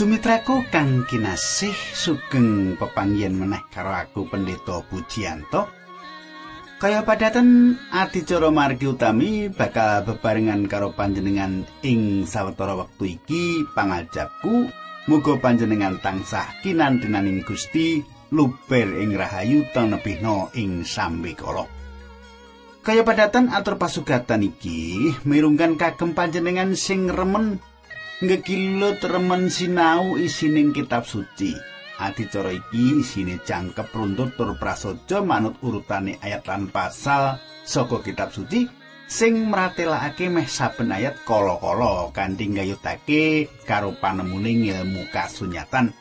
Sumitraku kang kinasih sugeng pepanggihan meneh karo aku Pendeta Pujianto. Kaya padatan adicara margi utami bakal bebarengan karo panjenengan ing sawetara wektu iki pangajapku muga panjenengan tansah kinantenaning Gusti luber ing rahayu tanebihna ing sambekala. Kaya padatan atur pasugatan iki mirungkan kagem panjenengan sing remen ngekilut remen sinau isining kitab suci. Adicara iki isine jangkep runtut tur prasaja manut urutane ayat lan pasal saka kitab suci sing mratelakake meh saben ayat kala-kala kanthi nggayutake karo panemuning ilmu kasunyatan.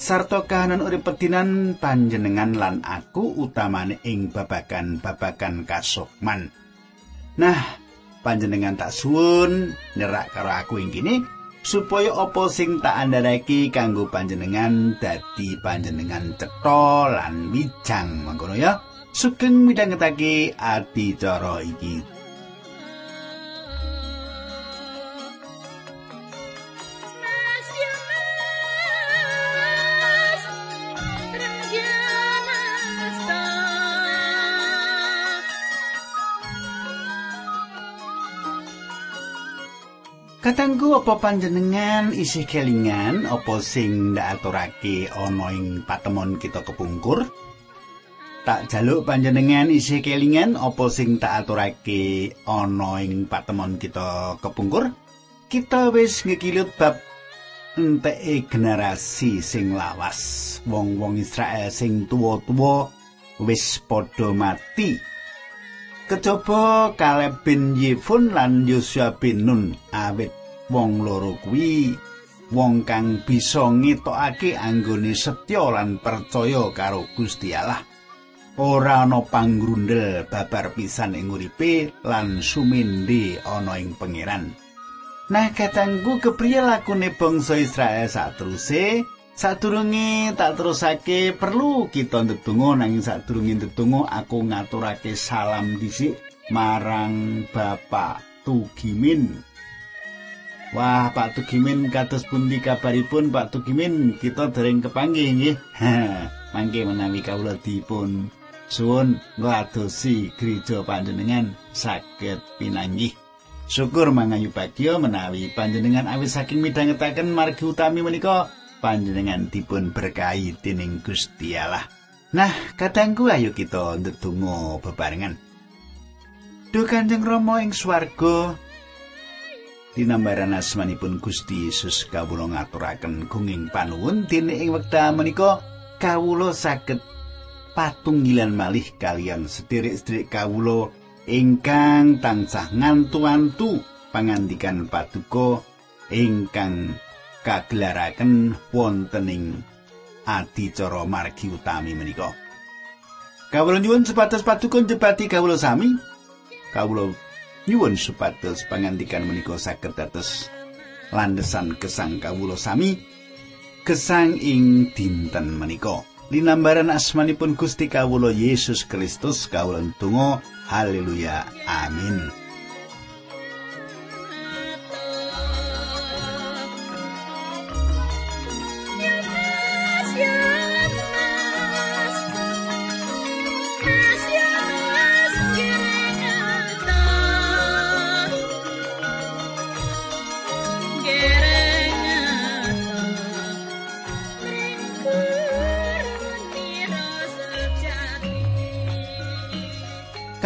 sarta kahanan urip pedinan panjenengan lan aku utamane ing babagan-babagan kasukman. Nah, panjenengan tak suwun nerak karo aku ing kene supaya apa sing tak andharake kanggo panjenengan dadi panjenengan cetha lan wijang mangkono ya. Sugeng midhangetake adicara iki. Katanggu apa panjenengan isih kelingan apa sing ndak aturake ana ing patemon kita kepungkur? Tak jaluk panjenengan isih kelingan apa sing tak aturake ana ing patemon kita kepungkur? Kita wis ngekilut bab enteke generasi sing lawas. Wong-wong Israel sing tuwa-tuwa wis padha mati. Kejaba Kaleb bin Yefun lan Yosua bin Nun awit wong loro kuwi wong kang bisa ngetokake anggone setya lan percaya karo Gusti Allah. Ora ana pangrundel babar pisan ing uripe lan sumende ana ing pangeran. Nah katanggu kepriye lakune bangsa Israel sateruse sadurunge tak terusake perlu kita ndedonga nanging sadurunge ndedonga aku ngaturake salam dhisik marang Bapak Tugimin Wah, Pak Tugimin kados pundi kabaripun Pak Tugimin? Kita dereng kepanggih nggih. Mangke menawi kawula dipun suwun ngladosi gereja panjenengan saged pinanggih. Syukur mangayu bagya menawi panjenengan awis saking midhangetaken margi utami menika panjenengan dipun berkahi dening Gusti Allah. Nah, kadangku ayo kita ndedonga bebarengan. Duh Kanjeng Rama ing swarga, Dinambaran asmanipun Gusti Yesus kawula ngaturaken gunging panuwun dene ing wekdal menika kawula saged patunggilan malih kalian sederek-sederek kawula ingkang tansah ngantu-antu pangandikan paduka ingkang kagelaraken wonten ing adicara margi utami menika. Kawula nyuwun sepatus paduka njebati kawula sami. Kawula nyuwun supados pangandikan menika saged dados landesan gesang kawula sami. Gesang ing dinten menika. Linambaran asmanipun Gusti kawula Yesus Kristus kawula tunggu haleluya. Amin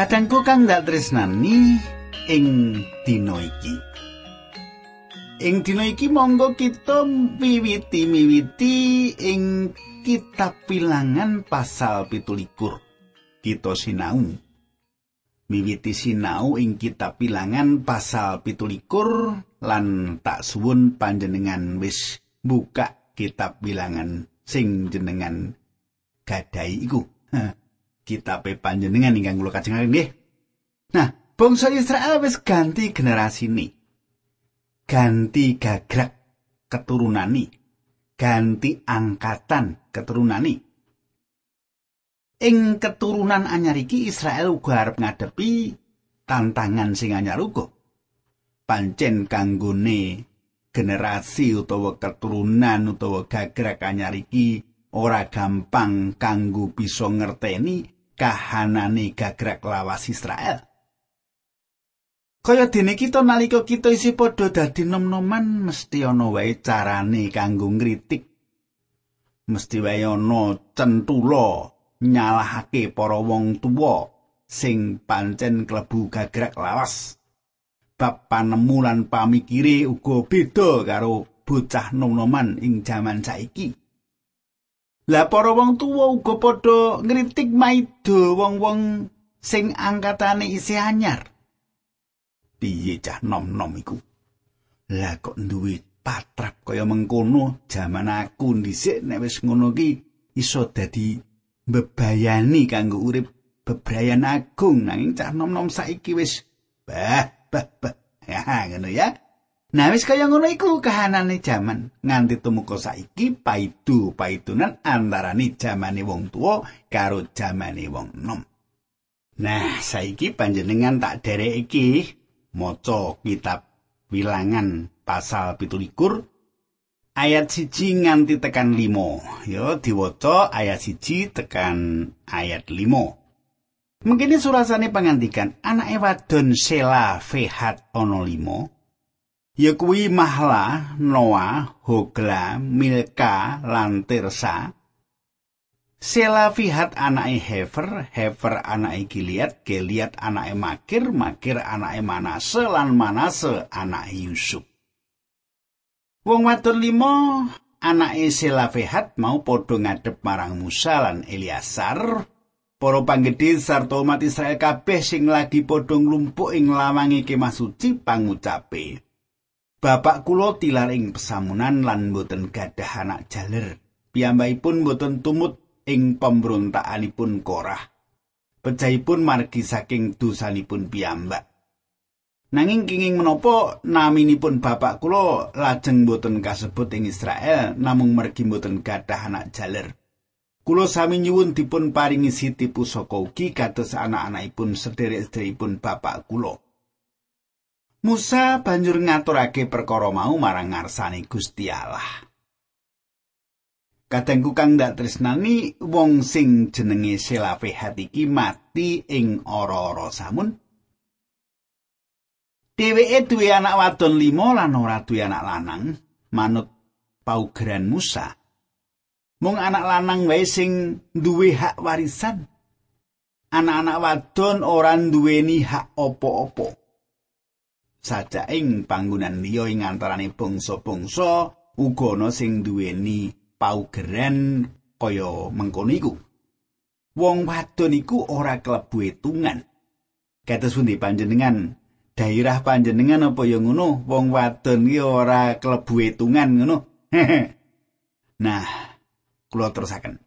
Kadangku kang dak tresnani ing dina iki. Ing dina iki monggo kita miwiti miwiti ing kitab Bilangan pasal 17. Kita sinau. Miwiti sinau ing kitab Bilangan pasal 17 lan tak suwun panjenengan wis buka kitab Bilangan sing jenengan gadai iku. kitabe panjenengan ingkang kula kajengaken nggih. Nah, bangsa Israel wis ganti generasi ini. Ganti gagrak keturunani. Ganti angkatan keturunani. Ing keturunan anyar iki Israel uga arep ngadepi tantangan sing anyar uga. Pancen kanggone generasi utawa keturunan utawa gagrag anyar iki ora gampang kanggo bisa ngerteni kahanane gagrag lawas Israel. Kaya dene kita nalika kita isih padha dadi nom-noman mesti ana wae carane kanggo ngritik. Mesti wae ana centula nyalahake para wong tuwa sing pancen klebu gagrag lawas. bab panemu lan pamikire uga beda karo bocah nom-noman ing jaman saiki. Lah para wong tuwa uga padha ngritik maido wong-wong sing angkatane isih anyar. Piye cah nom-nom iku? Lah kok duwe patrap kaya mengkono jaman aku dhisik nek wis ngono ki iso dadi bebayani kanggo urip bebrayan agung nanging cah nom-nom saiki wis bah bah ya ngono ya nah wis kaya ngono iku kahanane jaman. Nganti tumeka saiki paidu paidunan antarane jamane wong tuwa karo jamane wong nom nah saiki panjenengan tak derek iki maca kitab wilangan pasal pitulikur ayat siji nganti tekan limo yo diwaca ayat siji tekan ayat limo Mungkin surasane pangandikan anake wadon Sela Fehat ana limo. Ya kuwi Mahla, Noah, Hogla, Milka lan Tirsa. Sela Fihat anake Hefer, Hefer anake Gilead, Gilead anake Makir, Makir anake Manase lan Manase anake Yusuf. Wong wadon limo anake Sela Fihat mau padha ngadep marang Musa lan Eliasar para panggedhe sarta umat Israel kabeh sing lagi padha nglumpuk ing lawange kemah suci pangucape. Bapak kula tilar ing pesamunan lan boten gadah anak jaler. Piyambakipun boten tumut ing pemberontakanipun Korah. Pecahipun margi saking dosanipun piyambak. Nanging kenging menapa naminipun bapak kula lajeng boten kasebut ing Israel namung mergi boten gadah anak jaler. Kulo sami nyuwun dipun paringi siti pusaka ugi kados anak-anakipun sederek-sederekipun bapak kulo. Musa banjur ngaturake perkara mau marang ngarsane Gusti Allah. Kadangku kang ndak tresnani wong sing jenenge Selafehat iki mati ing ora-ora samun. Dheweke duwe anak wadon limo lan ora duwe anak lanang manut paugeran Musa. mung anak lanang wae sing duwe hak warisan. Anak-anak wadon ora duweni hak apa-apa. Saja ing panggonan liya ing antarane bangsa-bangsa uga ana sing duweni paugeran kaya mengkono iku. Wong wadon iku ora klebu etungan. Kados pundi panjenengan? Daerah panjenengan apa ya ngono? Wong wadon iki ora klebu etungan ngono. nah, kula terusaken.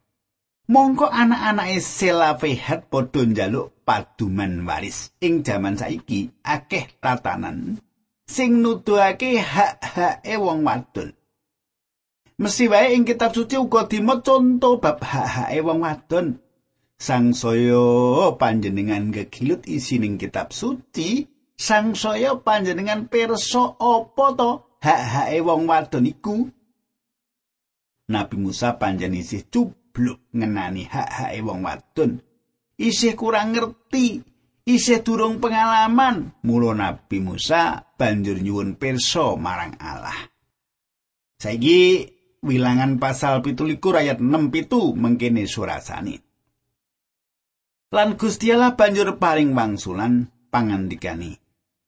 Mongko anak-anake Selafehat padha njaluk paduman waris. Ing jaman saiki akeh tatanan sing nuduhake hak-hake wong wadon. Mesti wae ing kitab suci uga dimot conto bab hak-hake wong wadon. Sang saya panjenengan gegilut isi ning kitab suci, sang saya panjenengan perso apa to hak-hake wong wadon iku? Nabi Musa panjen isih cubluk ngenani hak-hake wong wadon. Isih kurang ngerti, isih durung pengalaman. Mula Nabi Musa banjur nyuwun pirsa marang Allah. Saiki wilangan pasal pitulikur ayat 6 pitu mengkene surasani. Lan Gusti Allah banjur paring wangsulan pangandikani.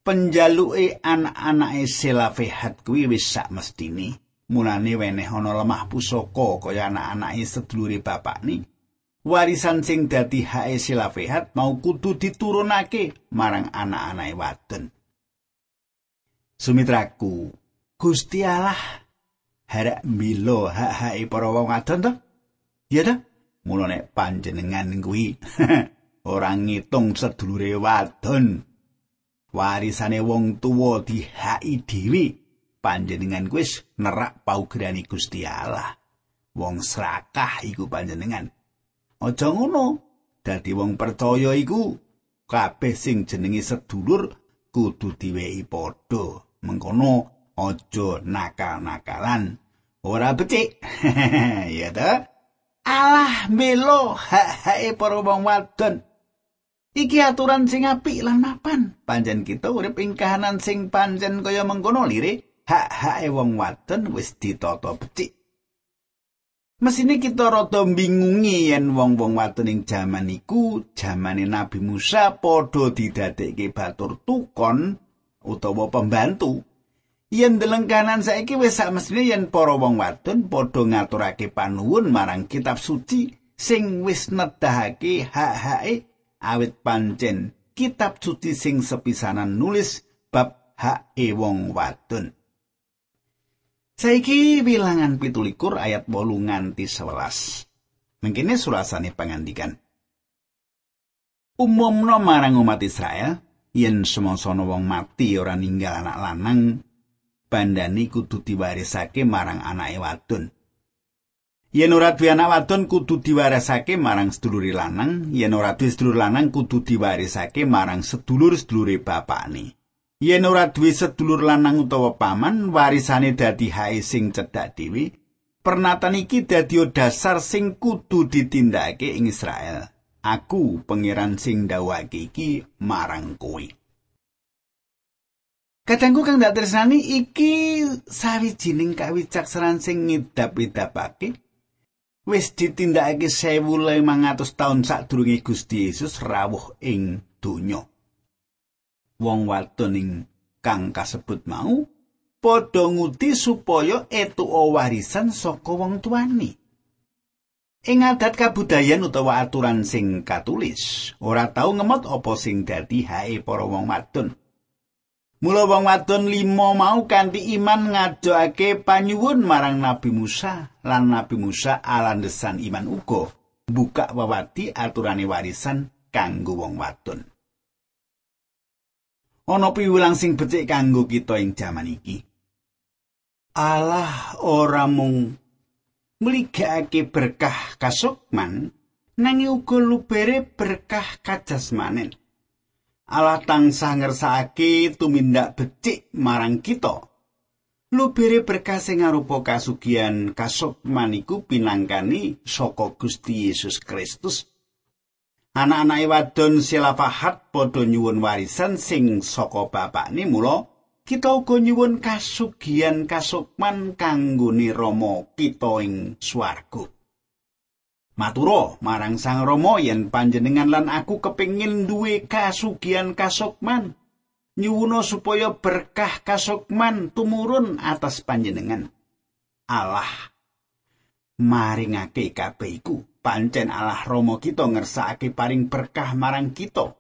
Penjaluke anak-anake Selafehat kuwi wis sak mestine. mulane weneh ana lemah pusaka kaya anak-anake sedulure bapakne warisan sing dadi hae silafehat mau kudu diturunake marang anak-anake wadon Sumitraku Gusti Allah harap milo hak-hake para wong wadon to ya ta mulane panjenengan kuwi ora ngitung sedulure wadon warisane wong tuwa dihaki dhewe panjenengan wis nerak paugerani Gusti Allah. Wong serakah iku panjenengan. Aja ngono. Dadi wong percaya iku kabeh sing jenenge sedulur kudu diwehi padha. Mengkono aja nakal-nakalan. Ora becik. Ya ta? Allah melo. Hak-hake para wong wadon. Iki aturan sing apik lan mapan. Panjen kita urip ing kahanan sing panjen kaya mengkono lire hak-hake wong wadon wis ditata becik Mesine kita rada bingungi yen wong-wong wadon ing jaman iku, jamane Nabi Musa padha didadekke batur tukon utawa pembantu. Yen deleng kanan saiki wis sak yen para wong wadon padha ngaturake panuwun marang kitab suci sing wis nedahake hak-hake awit pancen kitab suci sing sepisanan nulis bab hak wong wadon. Saiki bilangan pitulikur ayat bolu nganti sewelas. Mengkini surasane pangandikan. Umumno marang umat Israel, yen semosono wong mati ora ninggal anak lanang, bandani kudu diwarisake marang anake wadon. Yen ora duwe anak wadon kudu diwarisake marang sedulure lanang, yen ora duwe sedulur lanang kudu diwarisake marang sedulur-sedulure bapakne. Yen ora duwe sedulur lanang utawa paman warisane dadi hae sing cedhak dhewe pernatan iki dadi dasar sing kudu ditindakake ing Israel. Aku pangeran sing dawake iki marang kowe. Kadangku kang dak tresnani iki sawijining kawicaksanan sing ngidap-idapake. Wis ditindakake 1500 taun sadurunge Gusti Yesus rawuh ing donya. Wong wadon ing kang kasebut mau padha nguti supaya etuka warisan saka wong tuane. Ing adat kabudayan utawa aturan sing katulis, ora tau ngemot apa sing dadi hae para wong wadon. Mula wong wadon limo mau kanthi iman ngajokake panyuwun marang Nabi Musa lan Nabi Musa alandesan iman uga buka wewati aturane warisan kanggo wong wadon. Ana piwulang sing becik kanggo kita ing jaman iki. Allah ora mung mligake berkah kasukman, nanging uga lubere berkah kajasmanen. Allah tansah ngersakake tumindak becik marang kita. Lubere berkah sing arupa kasugihan kasukman iku pinangkani saka Gusti Yesus Kristus anak-anake wadon silafahat padha nyuwun warisan sing saka bapakne mula kita uga nyuwun kasugihan kasukman kanggone Rama kita ing swarga. Matura marang Sang Rama yen panjenengan lan aku kepingin duwe kasugihan kasukman nyuwuna supaya berkah kasukman tumurun atas panjenengan. Allah maringake kabeh iku pancen Allah Rama kita ngersakake paring berkah marang kita.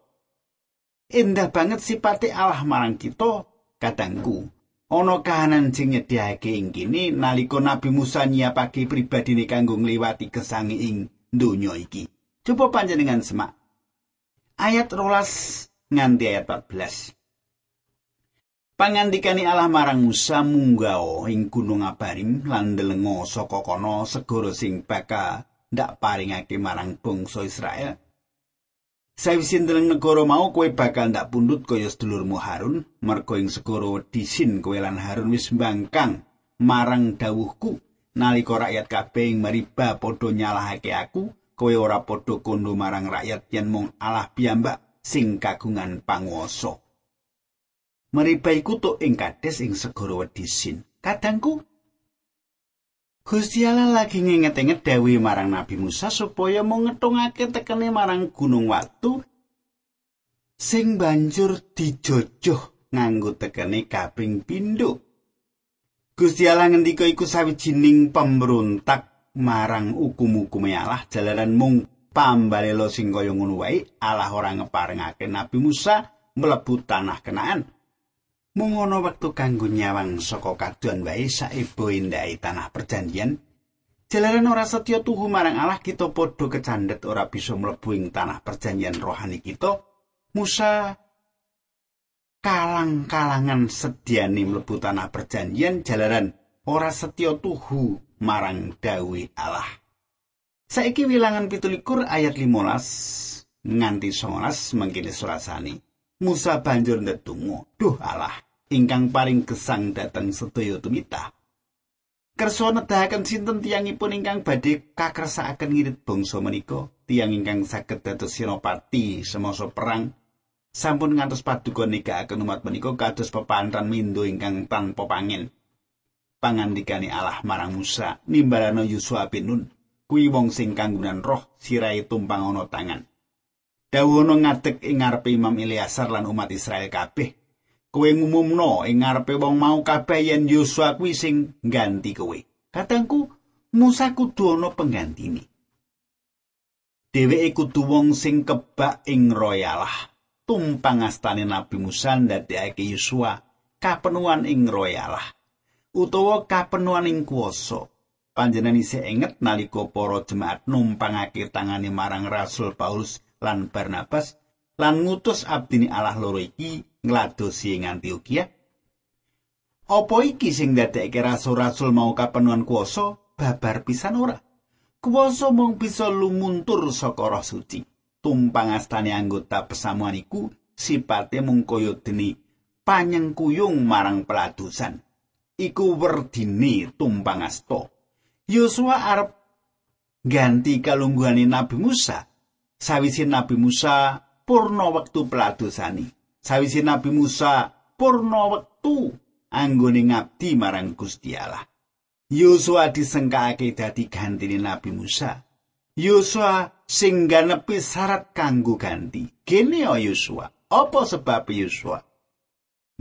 Endah banget sipate Allah marang kita, kadangku. Ana kahanan sing nyediake ing kene nalika Nabi Musa nyiapake pribadine kanggo ngliwati gesange ing donya iki. Coba panjenengan semak. Ayat rolas nganti ayat 14. Pangandikani Allah marang Musa munggao ing gunung Abarim lan delenga saka kono segara sing bakal ndak paringake marang bangsa Israel. Sawise ndeleng negara mau kowe bakal ndak pundut kaya sedulurmu Harun, merga ing segara disin kowe lan Harun wis mbangkang marang dawuhku nalika rakyat kabeh ing Mariba padha nyalahake aku, kowe ora padha kondo marang rakyat yen mung Allah piyambak sing kagungan panguwasa. Mariba iku tuk ing Kades ing segara Disin. Kadangku Gusti Allah lagi nginget-inget dewi marang Nabi Musa supaya mau ngetungake tekene marang gunung watu sing banjur dijojoh nganggo tekene kaping pindho. Gusti Allah ngendika iku sawijining pemberontak marang hukum-hukume Allah jalaran mung pambalela sing kaya ngono wae Allah ora ngeparengake Nabi Musa mlebu tanah kenaan. Mung ana wektu kanggo nyawang saka kaduan wae saebo endahe tanah perjanjian jalaran ora setya tuhu marang Allah kita padha kecandhet ora bisa mlebu ing tanah perjanjian rohani kita. Musa kalang-kalangan sediane mlebu tanah perjanjian jalaran ora setya tuhu marang dawe Allah. Saiki wilangan pitulikur ayat 15 nganti 19 mangkene surasani. Musa banjur ndedonga duh Allah ingkang paring gesang dhateng sedaya tumita. Kersa nedahaken sinten tiyangipun ingkang badhe kakersakaken ngirit bangsa menika, tiyang ingkang saged dados senopati semasa perang sampun ngantos paduka negakaken umat menika kados pepantran mindo ingkang tanpa pangin. Pangandikane Allah marang Musa nimbalana Yusua bin Nun, kuwi wong sing kanggunan roh sirai tumpang ana tangan. Dawono ngadeg ing ngarepe Imam Ilyasar lan umat Israel kabeh kowe ngumumno ing ngarepe wong mau kabeh yen Yosua kuwi sing ngganti kowe. Katengku Musa kudu ana penggantine. Dheweke kudu wong sing kebak ing royalah. Tumpang astane Nabi Musa ndadekake Yosua kapenuan ing royalah. Utawa kapenuan ing kuwasa. Panjenengan isih inget nalika para jemaat numpangake tangane marang Rasul Paulus lan Barnabas lan ngutus abdini Allah loro iki ngladosi ing Antioquia. Apa iki sing ndadekake rasul-rasul mau kapenuan kuasa babar pisan ora? Kuasa mung bisa lumuntur saka roh suci. Tumpang astane anggota pesamuan iku sipate mung kaya dene panyengkuyung marang peladusan. Iku werdine tumpang asta. Yosua arep ganti kalungguhane Nabi Musa. Sawise Nabi Musa purna wektu peladosani. Sawise Nabi Musa purna wektu anggone ngabdi marang Gusti Allah. Yosua disengkake dadi gantine Nabi Musa. Yosua sing ganepi syarat kanggo ganti. Kene o Yosua. Apa sebab Yosua?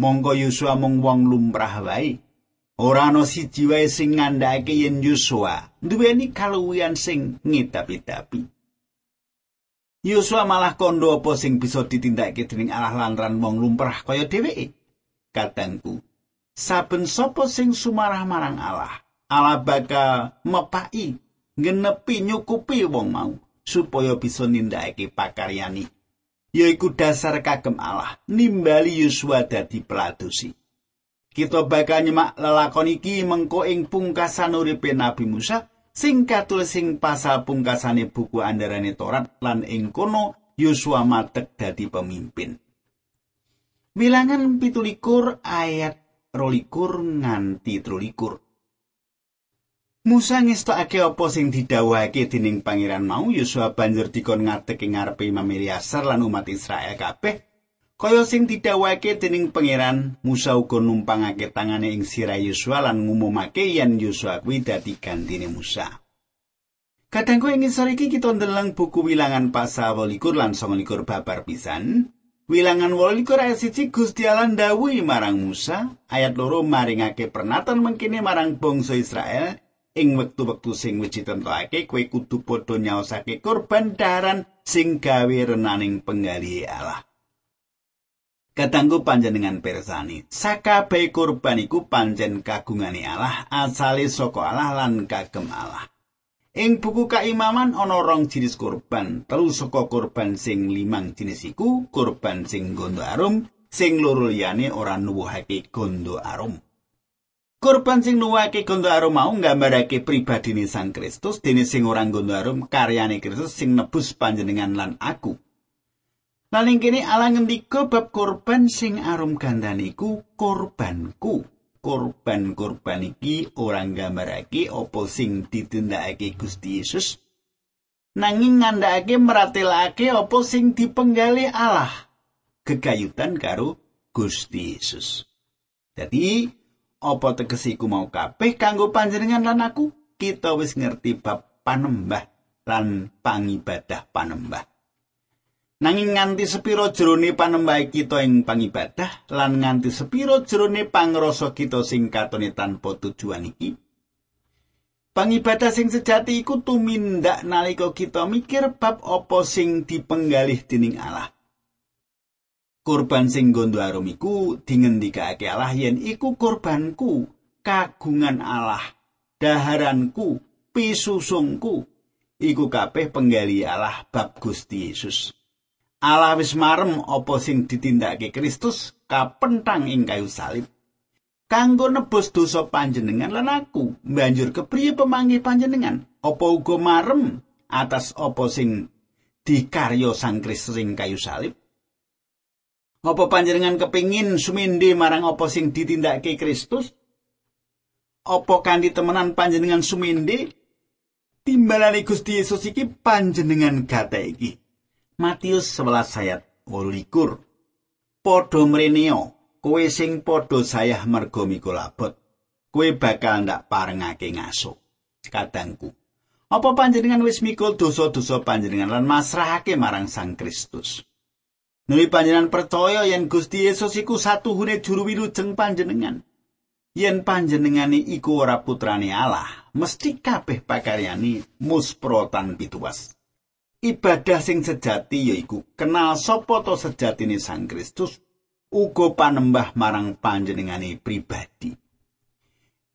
Monggo Yosua mung wong lumrah wae. Ora ana siji wae sing ngandhake yen Yosua duweni kaluwihan sing ngidapi-dapi. Yosua malah kondo apa sing bisa ditindakake dening Allah lan wong lumrah kaya dheweke. Katengku, saben sapa sing sumarah marang Allah, Allah bakal mepai ngenepi nyukupi wong mau supaya bisa nindakake pakaryani. Yaiku dasar kagem Allah, nimbali Yosua dadi peladusi. Kita bakal nyemak lelakon iki mengko ing pungkasan uripe Nabi Musa, sing katulis sing pasal pungkasane buku andarane Torat lan ing kono Yosua matek dadi pemimpin. Wilangan pitulikur ayat rolikur nganti trulikur. Musa ngestokake apa sing didhawuhake dening pangeran mau Yosua banjur dikon ngadeg ing ngarepe Imam Ilyasar lan umat Israel kabeh Kaya sing didhawuhake dening pangeran, Musa uga numpangake tangane ing sirah Yosua lan ngumumake yen Yosua kuwi dadi gantine Musa. Kadangku ing ngisor iki kita ndeleng buku wilangan pasal 28 lan 29 babar pisan. Wilangan 28 ayat 1 Gusti Allah ndhawuhi marang Musa, ayat loro maringake pernatan mengkene marang bangsa Israel ing wektu-wektu sing wis ditentokake kowe kudu padha nyaosake korban daran sing gawe renaning penggali Allah. Katanggu panjenengan persani, sakabeh kurban iku panjen kagungane Allah, asale saka Allah lan kagem Allah. Ing buku kaimaman ana rong jenis kurban, telu saka kurban sing limang jenis iku kurban sing gondo arum, sing loro liyane ora nuwuhake gondo arum. Kurban sing nuwuhake gondo arum mau nggambarake pribadine Sang Kristus, dene sing ora gondo arum karyane Kristus sing nebus panjenengan lan aku. Laling kene ala ngendika bab korban sing arum gandane iku korbanku. Korban-korban iki ora nggambarake apa sing ditindakake Gusti Yesus. Nanging ngandhakake meratelake apa sing dipenggali Allah. Gegayutan karo Gusti Yesus. Jadi, apa tegese iku mau kabeh kanggo panjenengan lan aku? Kita wis ngerti bab panembah lan pangibadah panembah. Nanging nganti sepiro jerone panembah kita ing pangibadah lan nganti sepiro jerone pangrasa kita sing katone tanpa tujuan iki. Pangibadah sing sejati iku tumindak nalika kita mikir bab apa sing dipenggalih dening Allah. Kurban sing gondo arum iku dingendikake Allah yen iku kurbanku, kagungan Allah, daharanku, pisusungku. Iku kabeh penggali Allah bab Gusti Yesus. Allah wis marem apa sing ditindakake Kristus kapentang ing kayu salib. Kanggo nebus dosa panjenengan lan aku, banjur kepriye pemanggih panjenengan? Apa uga marem atas apa sing dikarya Sang Kristus ing kayu salib? Apa panjenengan kepingin sumindi marang apa sing ditindakake Kristus? Apa kanthi temenan panjenengan sumindi timbalane Gusti Yesus iki panjenengan gate iki. Matius 11 ayat 28. Padha mreneo, kowe sing padha sayah merga mikul abot, kowe bakal ndak parengake ngaso. Kadangku, apa panjenengan wis mikul dosa-dosa panjenengan lan masrahake marang Sang Kristus? Nuli panjenengan percaya yen Gusti Yesus iku satuhune juru wilujeng panjenengan. yen panjenengane iku ora putrane Allah, mesti kabeh pakaryani musprotan pituwas. Ibadah sing sejati yaiku kenal sapa to sejatine Sang Kristus, uga panembah marang panjenengane pribadi.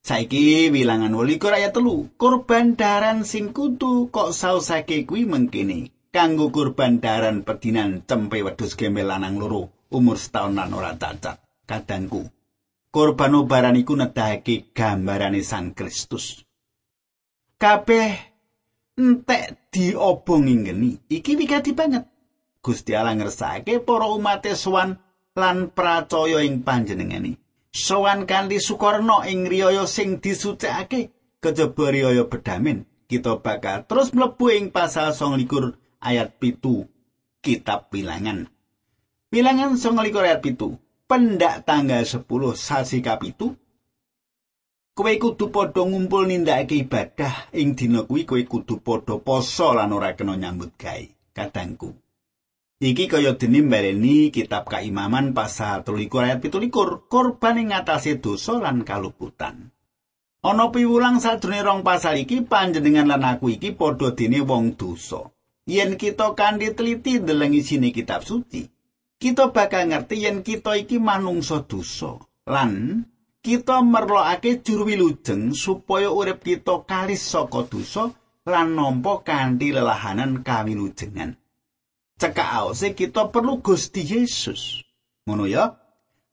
Saiki wilangan 28 ayat telu, korban daran sing kudu kok sausake kuwi mengkene. Kanggo kurban daran pedinan cempe wedhus gembel lanang loro umur setahun lan ora cacat. Kadangku, korban obaran iku nedahake gambarane Sang Kristus. Kabeh entek diobongi ngeni, iki wigati banget. Gusti Allah ngersake para umat sowan lan pracaya ing panjenengane. Sowan kanthi sukarna ing riyaya sing disucikake kejaba riyaya bedamin. Kita bakal terus mlebu ing pasal 29 ayat pitu kitab bilangan. Bilangan 29 ayat pitu. pendak tanggal 10 sasi kapitu kowe kudu padha ngumpul nindakake ibadah. Ing dina kuwi kowe kudu padha poso lan ora kena nyambut gawe. Kadangku. Iki kaya dene mbaleni kitab kaimaman pasal 3 ayat 17 korban ing ngatasé dosa lan kaluputan. Ana piwulang sadurunge rong pasal iki panjenengan lan aku iki padha dene wong dosa. Yen kita kanthi teliti ndeleng isine kitab suci kita bakal ngerti yen kita iki manungsa dosa. Lan kita merlokake juru wilujeng supaya urip kita kalis saka dosa lan nampa kanthi lelahanan kawilujengan. Cekak aose kita perlu Gusti Yesus. Ngono ya.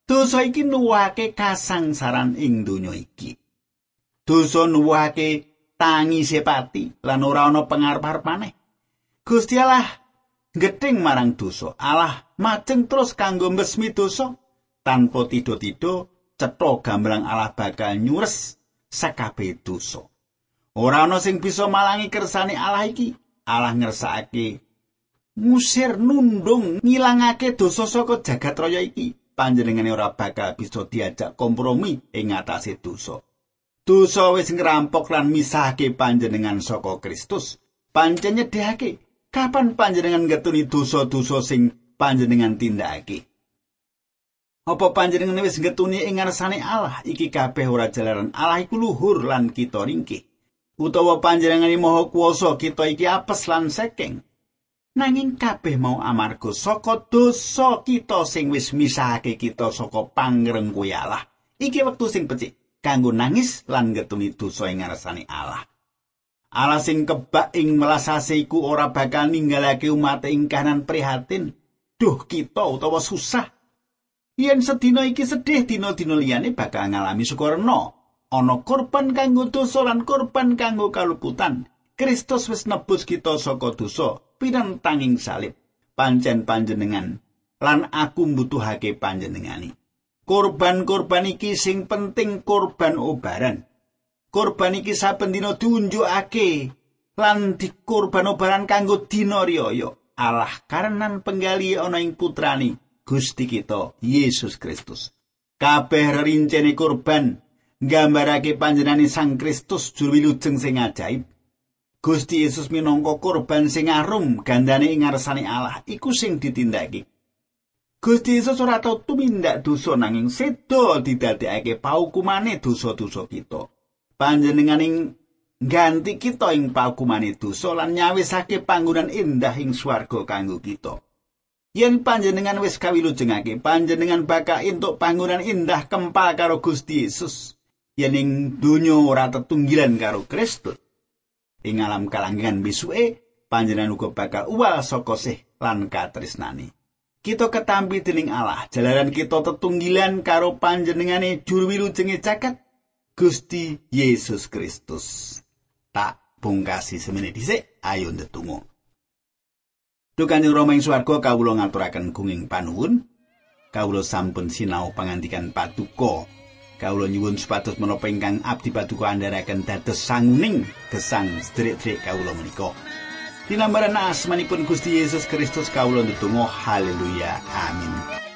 Dosa iki nuwake kasangsaran ing donya iki. Dosa nuwake tangi sepati lan ora ana pengarep-arep maneh. Gusti Allah gedeng marang dosa. Allah majeng terus kanggo mbesmi dosa tanpa tido-tido cetha gambrang Allah bakal nyures sakabeh dosa. Ora ana sing bisa malangi kersane Allah iki. Allah ngersakake ngusir nundung ngilangake dosa saka jagat raya iki. Panjenengane ora bakal bisa diajak kompromi ing ngatasé dosa. Dosa wis ngrampok lan misahake panjenengan saka Kristus. Pancen nyedhake kapan panjenengan ngetuni dosa-dosa sing panjenengan tindakake. Apa panjenengan wis ngetuni ing ngarsane Allah iki kabeh ora jalaran Allah iku luhur lan kita ringkih. Utawa panjenengan maha kuwasa kita iki apes lan sekeng. Nanging kabeh mau amarga saka dosa kita sing wis misahake kita saka pangreng kuwi Allah. Iki wektu sing becik kanggo nangis lan ngetuni dosa ing ngarsane Allah. Allah sing kebak ing melasase iku ora bakal ninggalake umat ing kanan prihatin. duh kita utawa susah. Yen sedina iki sedih dina-dina liyane bakal ngalami sukarna. Ana korban kanggo dosa lan korban kanggo kaluputan. Kristus wis nebus kita saka dosa pinantanging salib. Pancen panjenengan lan aku mbutuhake panjenengani. Korban-korban iki sing penting korban obaran. Korban iki saben dina diunjukake lan dikorban obaran kanggo dina riyaya. Allah karenan penggali ana ing putrani Gusti kita Yesus Kristus. Kabeh rincene kurban nggambarake panjenengan Sang Kristus juru wilujeng sing ajaib. Gusti Yesus minangka kurban sing arum gandane ing ngarsane Allah iku sing ditindakake. Gusti Yesus ora tau tumindak dosa nanging sedo didadekake paukumane dosa-dosa kita. Panjenenganing ganti kita ing pakumane dosa lan nyawisake panggonan indah ing swarga kanggo kita. Yen panjenengan wis kawilujengake, panjenengan bakal entuk panggonan indah kempal karo Gusti Yesus. Yen ing donya ora tetunggilan karo Kristus. Ing alam kalanggengan bisuke, panjenengan uga bakal uwal saka sih lan katresnani. Kita ketampi dening Allah, jalaran kita tetunggilan karo panjenengane juru wilujenge caket Gusti Yesus Kristus. tak pungkasi semene dhisik ayo ndedonga Duh Kanjeng Rama ing swarga kawula ngaturaken gunging panuwun. Kawula sampun sinau pangandikan patuko kawula nyuwun supados menapa ingkang abdi patuko andharaken dados sanguning gesang sedherek-sedherek kawula menika. Dinambaran asmanipun Gusti Yesus Kristus kawula ndedonga haleluya amin